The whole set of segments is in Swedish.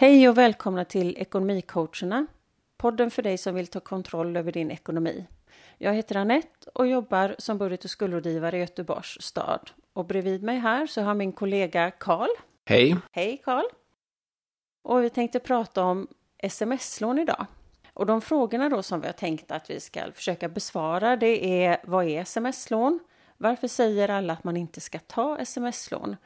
Hej och välkomna till Ekonomicoacherna, podden för dig som vill ta kontroll över din ekonomi. Jag heter Annette och jobbar som budget och skuldrådgivare i Göteborgs stad. Och bredvid mig här så har min kollega Karl. Hej! Hej Karl! Och vi tänkte prata om sms-lån idag. Och de frågorna då som vi har tänkt att vi ska försöka besvara det är vad är sms-lån? Varför säger alla att man inte ska ta sms-lån?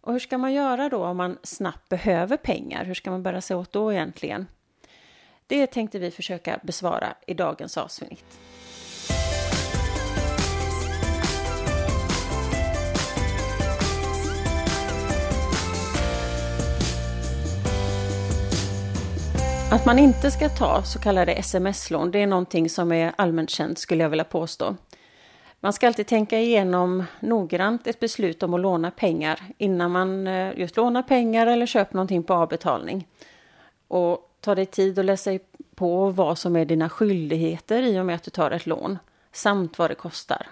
Och hur ska man göra då om man snabbt behöver pengar? Hur ska man bära sig åt då egentligen? Det tänkte vi försöka besvara i dagens avsnitt. Att man inte ska ta så kallade sms-lån, det är någonting som är allmänt känt skulle jag vilja påstå. Man ska alltid tänka igenom noggrant ett beslut om att låna pengar innan man eh, just lånar pengar eller köper någonting på avbetalning. Och ta dig tid att läsa på vad som är dina skyldigheter i och med att du tar ett lån, samt vad det kostar.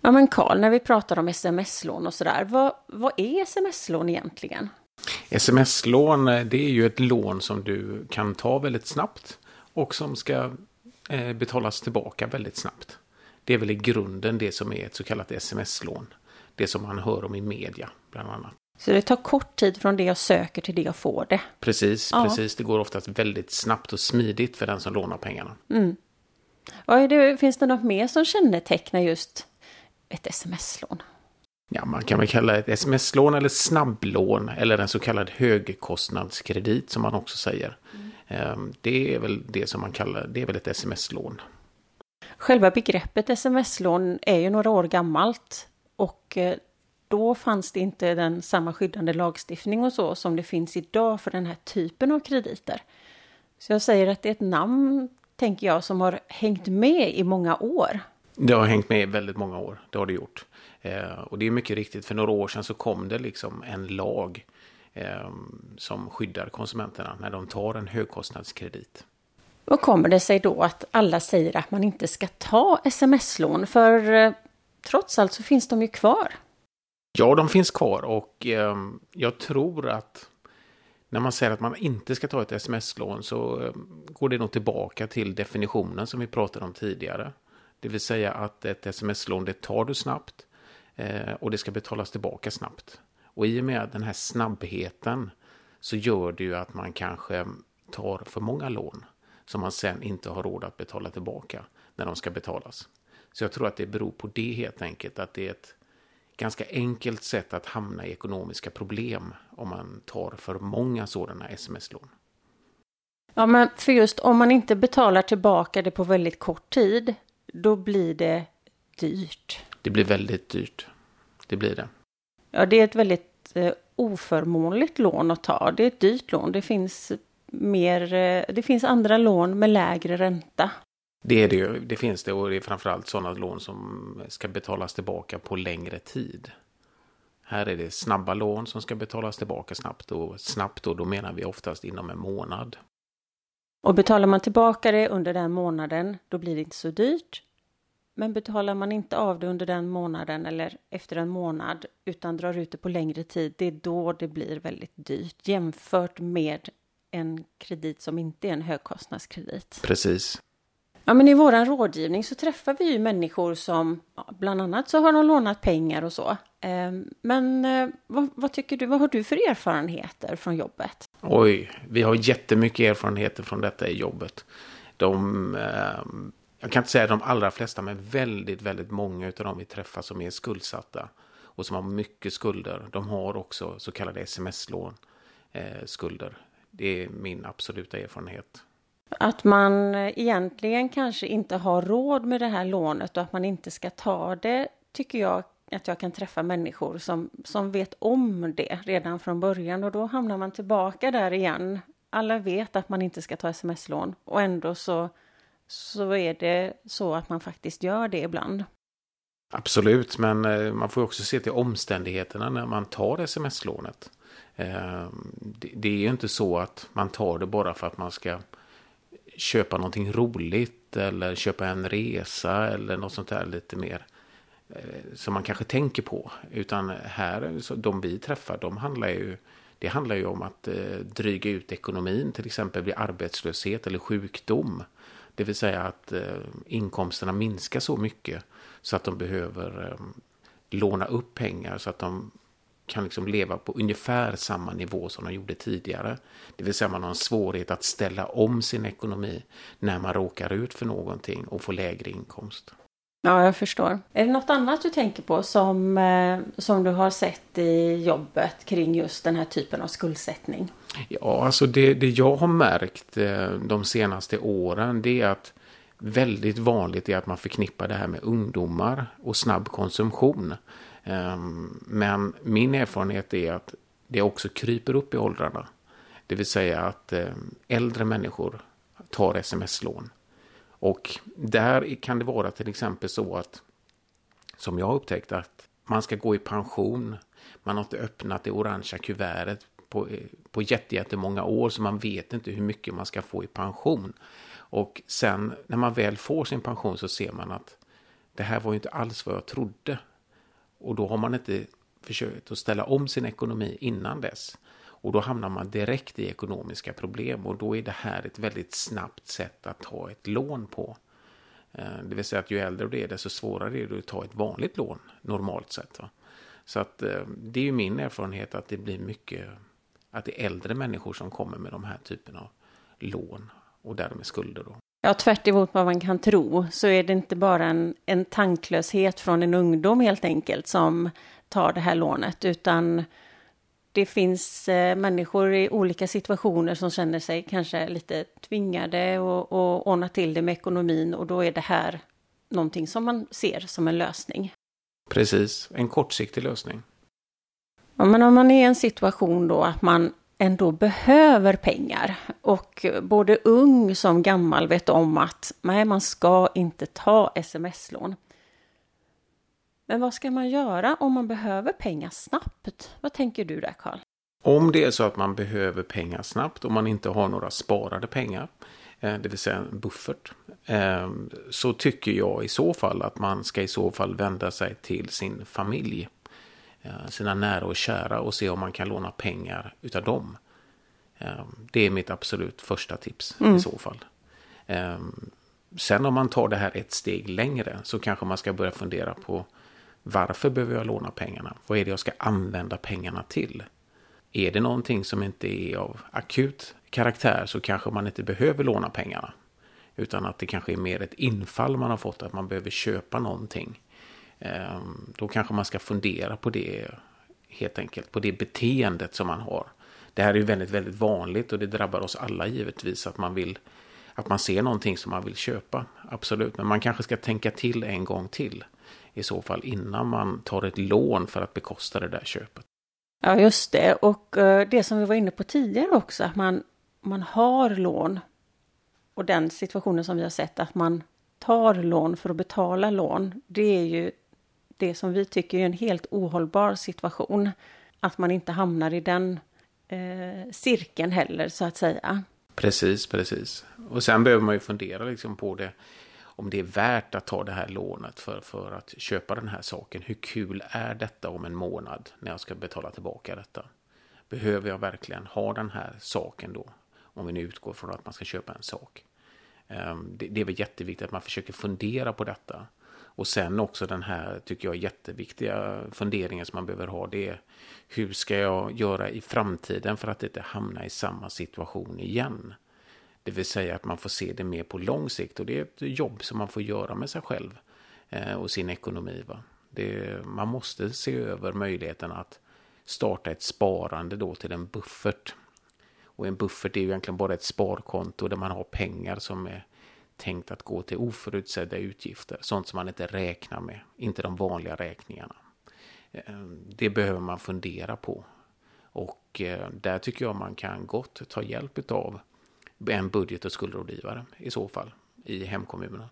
Ja men Karl, när vi pratar om sms-lån och sådär, vad, vad är sms-lån egentligen? Sms-lån, eh, det är ju ett lån som du kan ta väldigt snabbt och som ska eh, betalas tillbaka väldigt snabbt. Det är väl i grunden det som är ett så kallat sms-lån. Det som man hör om i media, bland annat. Så det tar kort tid från det jag söker till det jag får det? Precis, ja. precis. Det går oftast väldigt snabbt och smidigt för den som lånar pengarna. Mm. Och det, finns det något mer som kännetecknar just ett sms-lån? Ja, man kan väl kalla det ett sms-lån eller snabblån eller en så kallad högkostnadskredit som man också säger. Mm. Det är väl det som man kallar, det är väl ett sms-lån. Själva begreppet sms-lån är ju några år gammalt och eh, då fanns det inte den samma skyddande lagstiftning och så som det finns idag för den här typen av krediter. Så jag säger att det är ett namn, tänker jag, som har hängt med i många år. Det har hängt med i väldigt många år, det har det gjort. Eh, och det är mycket riktigt, för några år sedan så kom det liksom en lag eh, som skyddar konsumenterna när de tar en högkostnadskredit. Vad kommer det sig då att alla säger att man inte ska ta sms-lån? För eh, trots allt så finns de ju kvar. Ja, de finns kvar och eh, jag tror att när man säger att man inte ska ta ett sms-lån så eh, går det nog tillbaka till definitionen som vi pratade om tidigare. Det vill säga att ett sms-lån det tar du snabbt eh, och det ska betalas tillbaka snabbt. Och i och med den här snabbheten så gör det ju att man kanske tar för många lån som man sen inte har råd att betala tillbaka när de ska betalas. Så jag tror att det beror på det helt enkelt, att det är ett ganska enkelt sätt att hamna i ekonomiska problem om man tar för många sådana sms-lån. Ja, men för just om man inte betalar tillbaka det på väldigt kort tid, då blir det dyrt. Det blir väldigt dyrt. Det blir det. Ja, det är ett väldigt eh, oförmånligt lån att ta. Det är ett dyrt lån. Det finns mer, eh, det finns andra lån med lägre ränta. Det är det ju, det finns det och det är framförallt sådana lån som ska betalas tillbaka på längre tid. Här är det snabba lån som ska betalas tillbaka snabbt och snabbt då, då menar vi oftast inom en månad. Och betalar man tillbaka det under den månaden, då blir det inte så dyrt. Men betalar man inte av det under den månaden eller efter en månad utan drar ut det på längre tid, det är då det blir väldigt dyrt jämfört med en kredit som inte är en högkostnadskredit. Precis. Ja, men i vår rådgivning så träffar vi ju människor som bland annat så har de lånat pengar och så. Ehm, men eh, vad, vad, tycker du, vad har du för erfarenheter från jobbet? Oj, vi har jättemycket erfarenheter från detta i jobbet. De, ehm, jag kan inte säga de allra flesta, men väldigt, väldigt många av dem vi träffar som är skuldsatta och som har mycket skulder. De har också så kallade sms-lån, eh, skulder. Det är min absoluta erfarenhet. Att man egentligen kanske inte har råd med det här lånet och att man inte ska ta det tycker jag att jag kan träffa människor som, som vet om det redan från början och då hamnar man tillbaka där igen. Alla vet att man inte ska ta sms-lån och ändå så, så är det så att man faktiskt gör det ibland. Absolut, men eh, man får också se till omständigheterna när man tar sms-lånet. Ehm, det är ju inte så att man tar det bara för att man ska köpa någonting roligt eller köpa en resa eller något sånt där lite mer eh, som man kanske tänker på. Utan här, de vi träffar, de handlar ju, Det handlar ju om att eh, dryga ut ekonomin, till exempel vid arbetslöshet eller sjukdom. Det vill säga att eh, inkomsterna minskar så mycket så att de behöver ehm, låna upp pengar så att de kan liksom leva på ungefär samma nivå som de gjorde tidigare. Det vill säga man har en svårighet att ställa om sin ekonomi när man råkar ut för någonting och får lägre inkomst. Ja, jag förstår. Är det något annat du tänker på som, eh, som du har sett i jobbet kring just den här typen av skuldsättning? Ja, alltså det, det jag har märkt eh, de senaste åren det är att väldigt vanligt är att man förknippar det här med ungdomar och snabb konsumtion. Ehm, men min erfarenhet är att det också kryper upp i åldrarna. Det vill säga att ehm, äldre människor tar sms-lån. Och där kan det vara till exempel så att, som jag har upptäckt, att man ska gå i pension. Man har inte öppnat det orangea kuvertet på, på jättemånga år så man vet inte hur mycket man ska få i pension. Och sen när man väl får sin pension så ser man att det här var ju inte alls vad jag trodde. Och då har man inte försökt att ställa om sin ekonomi innan dess. Och då hamnar man direkt i ekonomiska problem och då är det här ett väldigt snabbt sätt att ta ett lån på. Eh, det vill säga att ju äldre du är desto svårare är det att ta ett vanligt lån normalt sett. Va? Så att eh, det är ju min erfarenhet att det blir mycket att det är äldre människor som kommer med de här typen av lån och därmed skulder. Då. Ja, tvärt emot vad man kan tro så är det inte bara en, en tanklöshet från en ungdom helt enkelt som tar det här lånet, utan det finns eh, människor i olika situationer som känner sig kanske lite tvingade och, och ordna till det med ekonomin och då är det här någonting som man ser som en lösning. Precis, en kortsiktig lösning. Ja, men om man är i en situation då att man ändå behöver pengar och både ung som gammal vet om att nej, man ska inte ta sms-lån. Men vad ska man göra om man behöver pengar snabbt? Vad tänker du där, Karl? Om det är så att man behöver pengar snabbt och man inte har några sparade pengar, eh, det vill säga en buffert, eh, så tycker jag i så fall att man ska i så fall vända sig till sin familj, sina nära och kära och se om man kan låna pengar utav dem. Det är mitt absolut första tips mm. i så fall. Sen om man tar det här ett steg längre så kanske man ska börja fundera på varför behöver jag låna pengarna? Vad är det jag ska använda pengarna till? Är det någonting som inte är av akut karaktär så kanske man inte behöver låna pengarna. Utan att det kanske är mer ett infall man har fått att man behöver köpa någonting. Ehm, då kanske man ska fundera på det helt enkelt, på det beteendet som man har. Det här är ju väldigt, väldigt vanligt och det drabbar oss alla givetvis att man vill att man ser någonting som man vill köpa. Absolut, men man kanske ska tänka till en gång till i så fall innan man tar ett lån för att bekosta det där köpet. Ja, just det. Och eh, det som vi var inne på tidigare också, att man, man har lån. Och den situationen som vi har sett, att man tar lån för att betala lån, det är ju det som vi tycker är en helt ohållbar situation. Att man inte hamnar i den eh, cirkeln heller, så att säga. Precis, precis. Och sen behöver man ju fundera liksom på det om det är värt att ta det här lånet för, för att köpa den här saken. Hur kul är detta om en månad när jag ska betala tillbaka detta? Behöver jag verkligen ha den här saken då? Om vi nu utgår från att man ska köpa en sak. Ehm, det är väl jätteviktigt att man försöker fundera på detta. Och sen också den här, tycker jag, jätteviktiga funderingen som man behöver ha. Det är hur ska jag göra i framtiden för att inte hamna i samma situation igen? Det vill säga att man får se det mer på lång sikt och det är ett jobb som man får göra med sig själv eh, och sin ekonomi. Va? Det, man måste se över möjligheten att starta ett sparande då till en buffert. Och en buffert är ju egentligen bara ett sparkonto där man har pengar som är tänkt att gå till oförutsedda utgifter. Sånt som man inte räknar med, inte de vanliga räkningarna. Ehm, det behöver man fundera på. Och eh, där tycker jag man kan gott ta hjälp av en budget och skuldrådgivare i så fall i hemkommunen.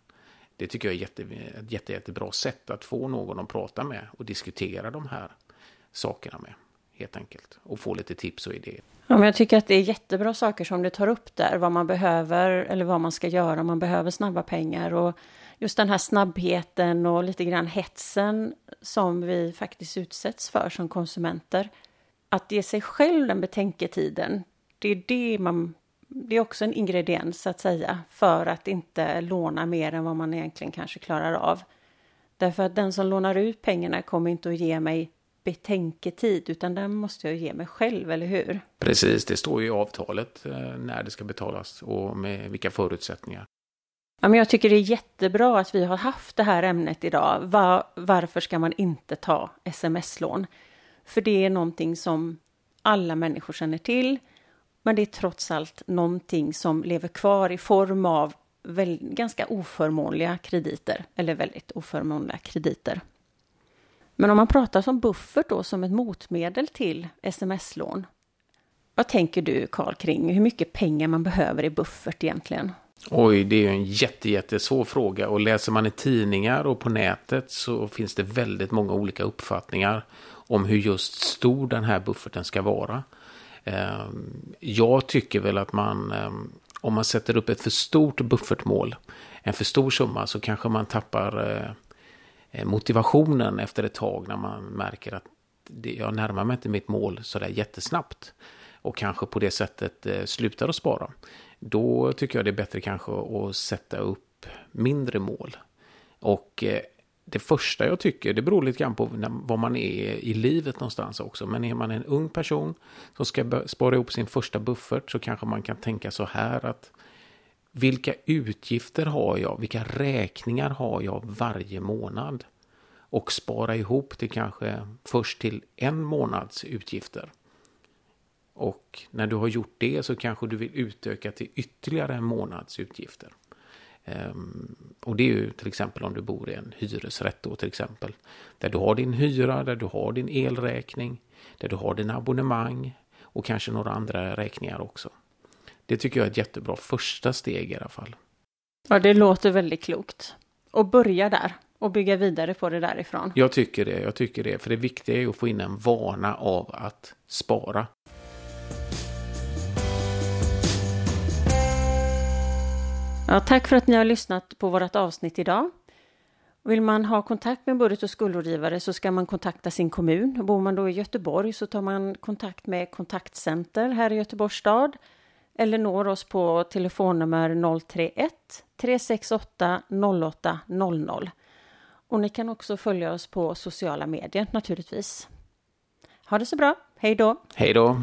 Det tycker jag är jätte, ett jätte, jättebra sätt att få någon att prata med och diskutera de här sakerna med. Helt enkelt. Och få lite tips och idéer. Ja, men jag tycker att det är jättebra saker som du tar upp där. Vad man behöver eller vad man ska göra. om Man behöver snabba pengar. Och just den här snabbheten och lite grann hetsen som vi faktiskt utsätts för som konsumenter att ge sig själv den betänketiden, det är det man det är också en ingrediens så att säga för att inte låna mer än vad man egentligen kanske klarar av. Därför att den som lånar ut pengarna kommer inte att ge mig betänketid utan den måste jag ge mig själv, eller hur? Precis, det står ju i avtalet eh, när det ska betalas och med vilka förutsättningar. Ja, men jag tycker det är jättebra att vi har haft det här ämnet idag. Var, varför ska man inte ta sms-lån? För det är någonting som alla människor känner till. Men det är trots allt någonting som lever kvar i form av väl, ganska oförmånliga krediter, eller väldigt oförmånliga krediter. Men om man pratar som buffert då som ett motmedel till sms-lån. Vad tänker du Karl kring hur mycket pengar man behöver i buffert egentligen? Oj, det är ju en jätte, jättesvår fråga och läser man i tidningar och på nätet så finns det väldigt många olika uppfattningar om hur just stor den här bufferten ska vara. Ehm, jag tycker väl att man, ehm, om man sätter upp ett för stort buffertmål, en för stor summa, så kanske man tappar eh, Eh, motivationen efter ett tag när man märker att jag närmar mig inte mitt mål sådär jättesnabbt och kanske på det sättet eh, slutar att spara. Då tycker jag det är bättre kanske att sätta upp mindre mål. Och eh, det första jag tycker, det beror lite grann på var man är i livet någonstans också. Men är man en ung person som ska spara ihop sin första buffert så kanske man kan tänka så här att vilka utgifter har jag? Vilka räkningar har jag varje månad? Och spara ihop till kanske först till en månads utgifter. Och när du har gjort det så kanske du vill utöka till ytterligare en månads utgifter. Ehm, och det är ju till exempel om du bor i en hyresrätt då till exempel. Där du har din hyra, där du har din elräkning, där du har din abonnemang och kanske några andra räkningar också. Det tycker jag är ett jättebra första steg i alla fall. Ja, det låter väldigt klokt. Och börja där och bygga vidare på det därifrån. Jag tycker det, jag tycker det. För det viktiga är att få in en vana av att spara. Ja, tack för att ni har lyssnat på vårt avsnitt idag. Vill man ha kontakt med budget och skuldrådgivare så ska man kontakta sin kommun. Bor man då i Göteborg så tar man kontakt med kontaktcenter här i Göteborgs stad eller når oss på telefonnummer 031 368 0800. Och ni kan också följa oss på sociala medier naturligtvis. Ha det så bra. Hej då! Hej då!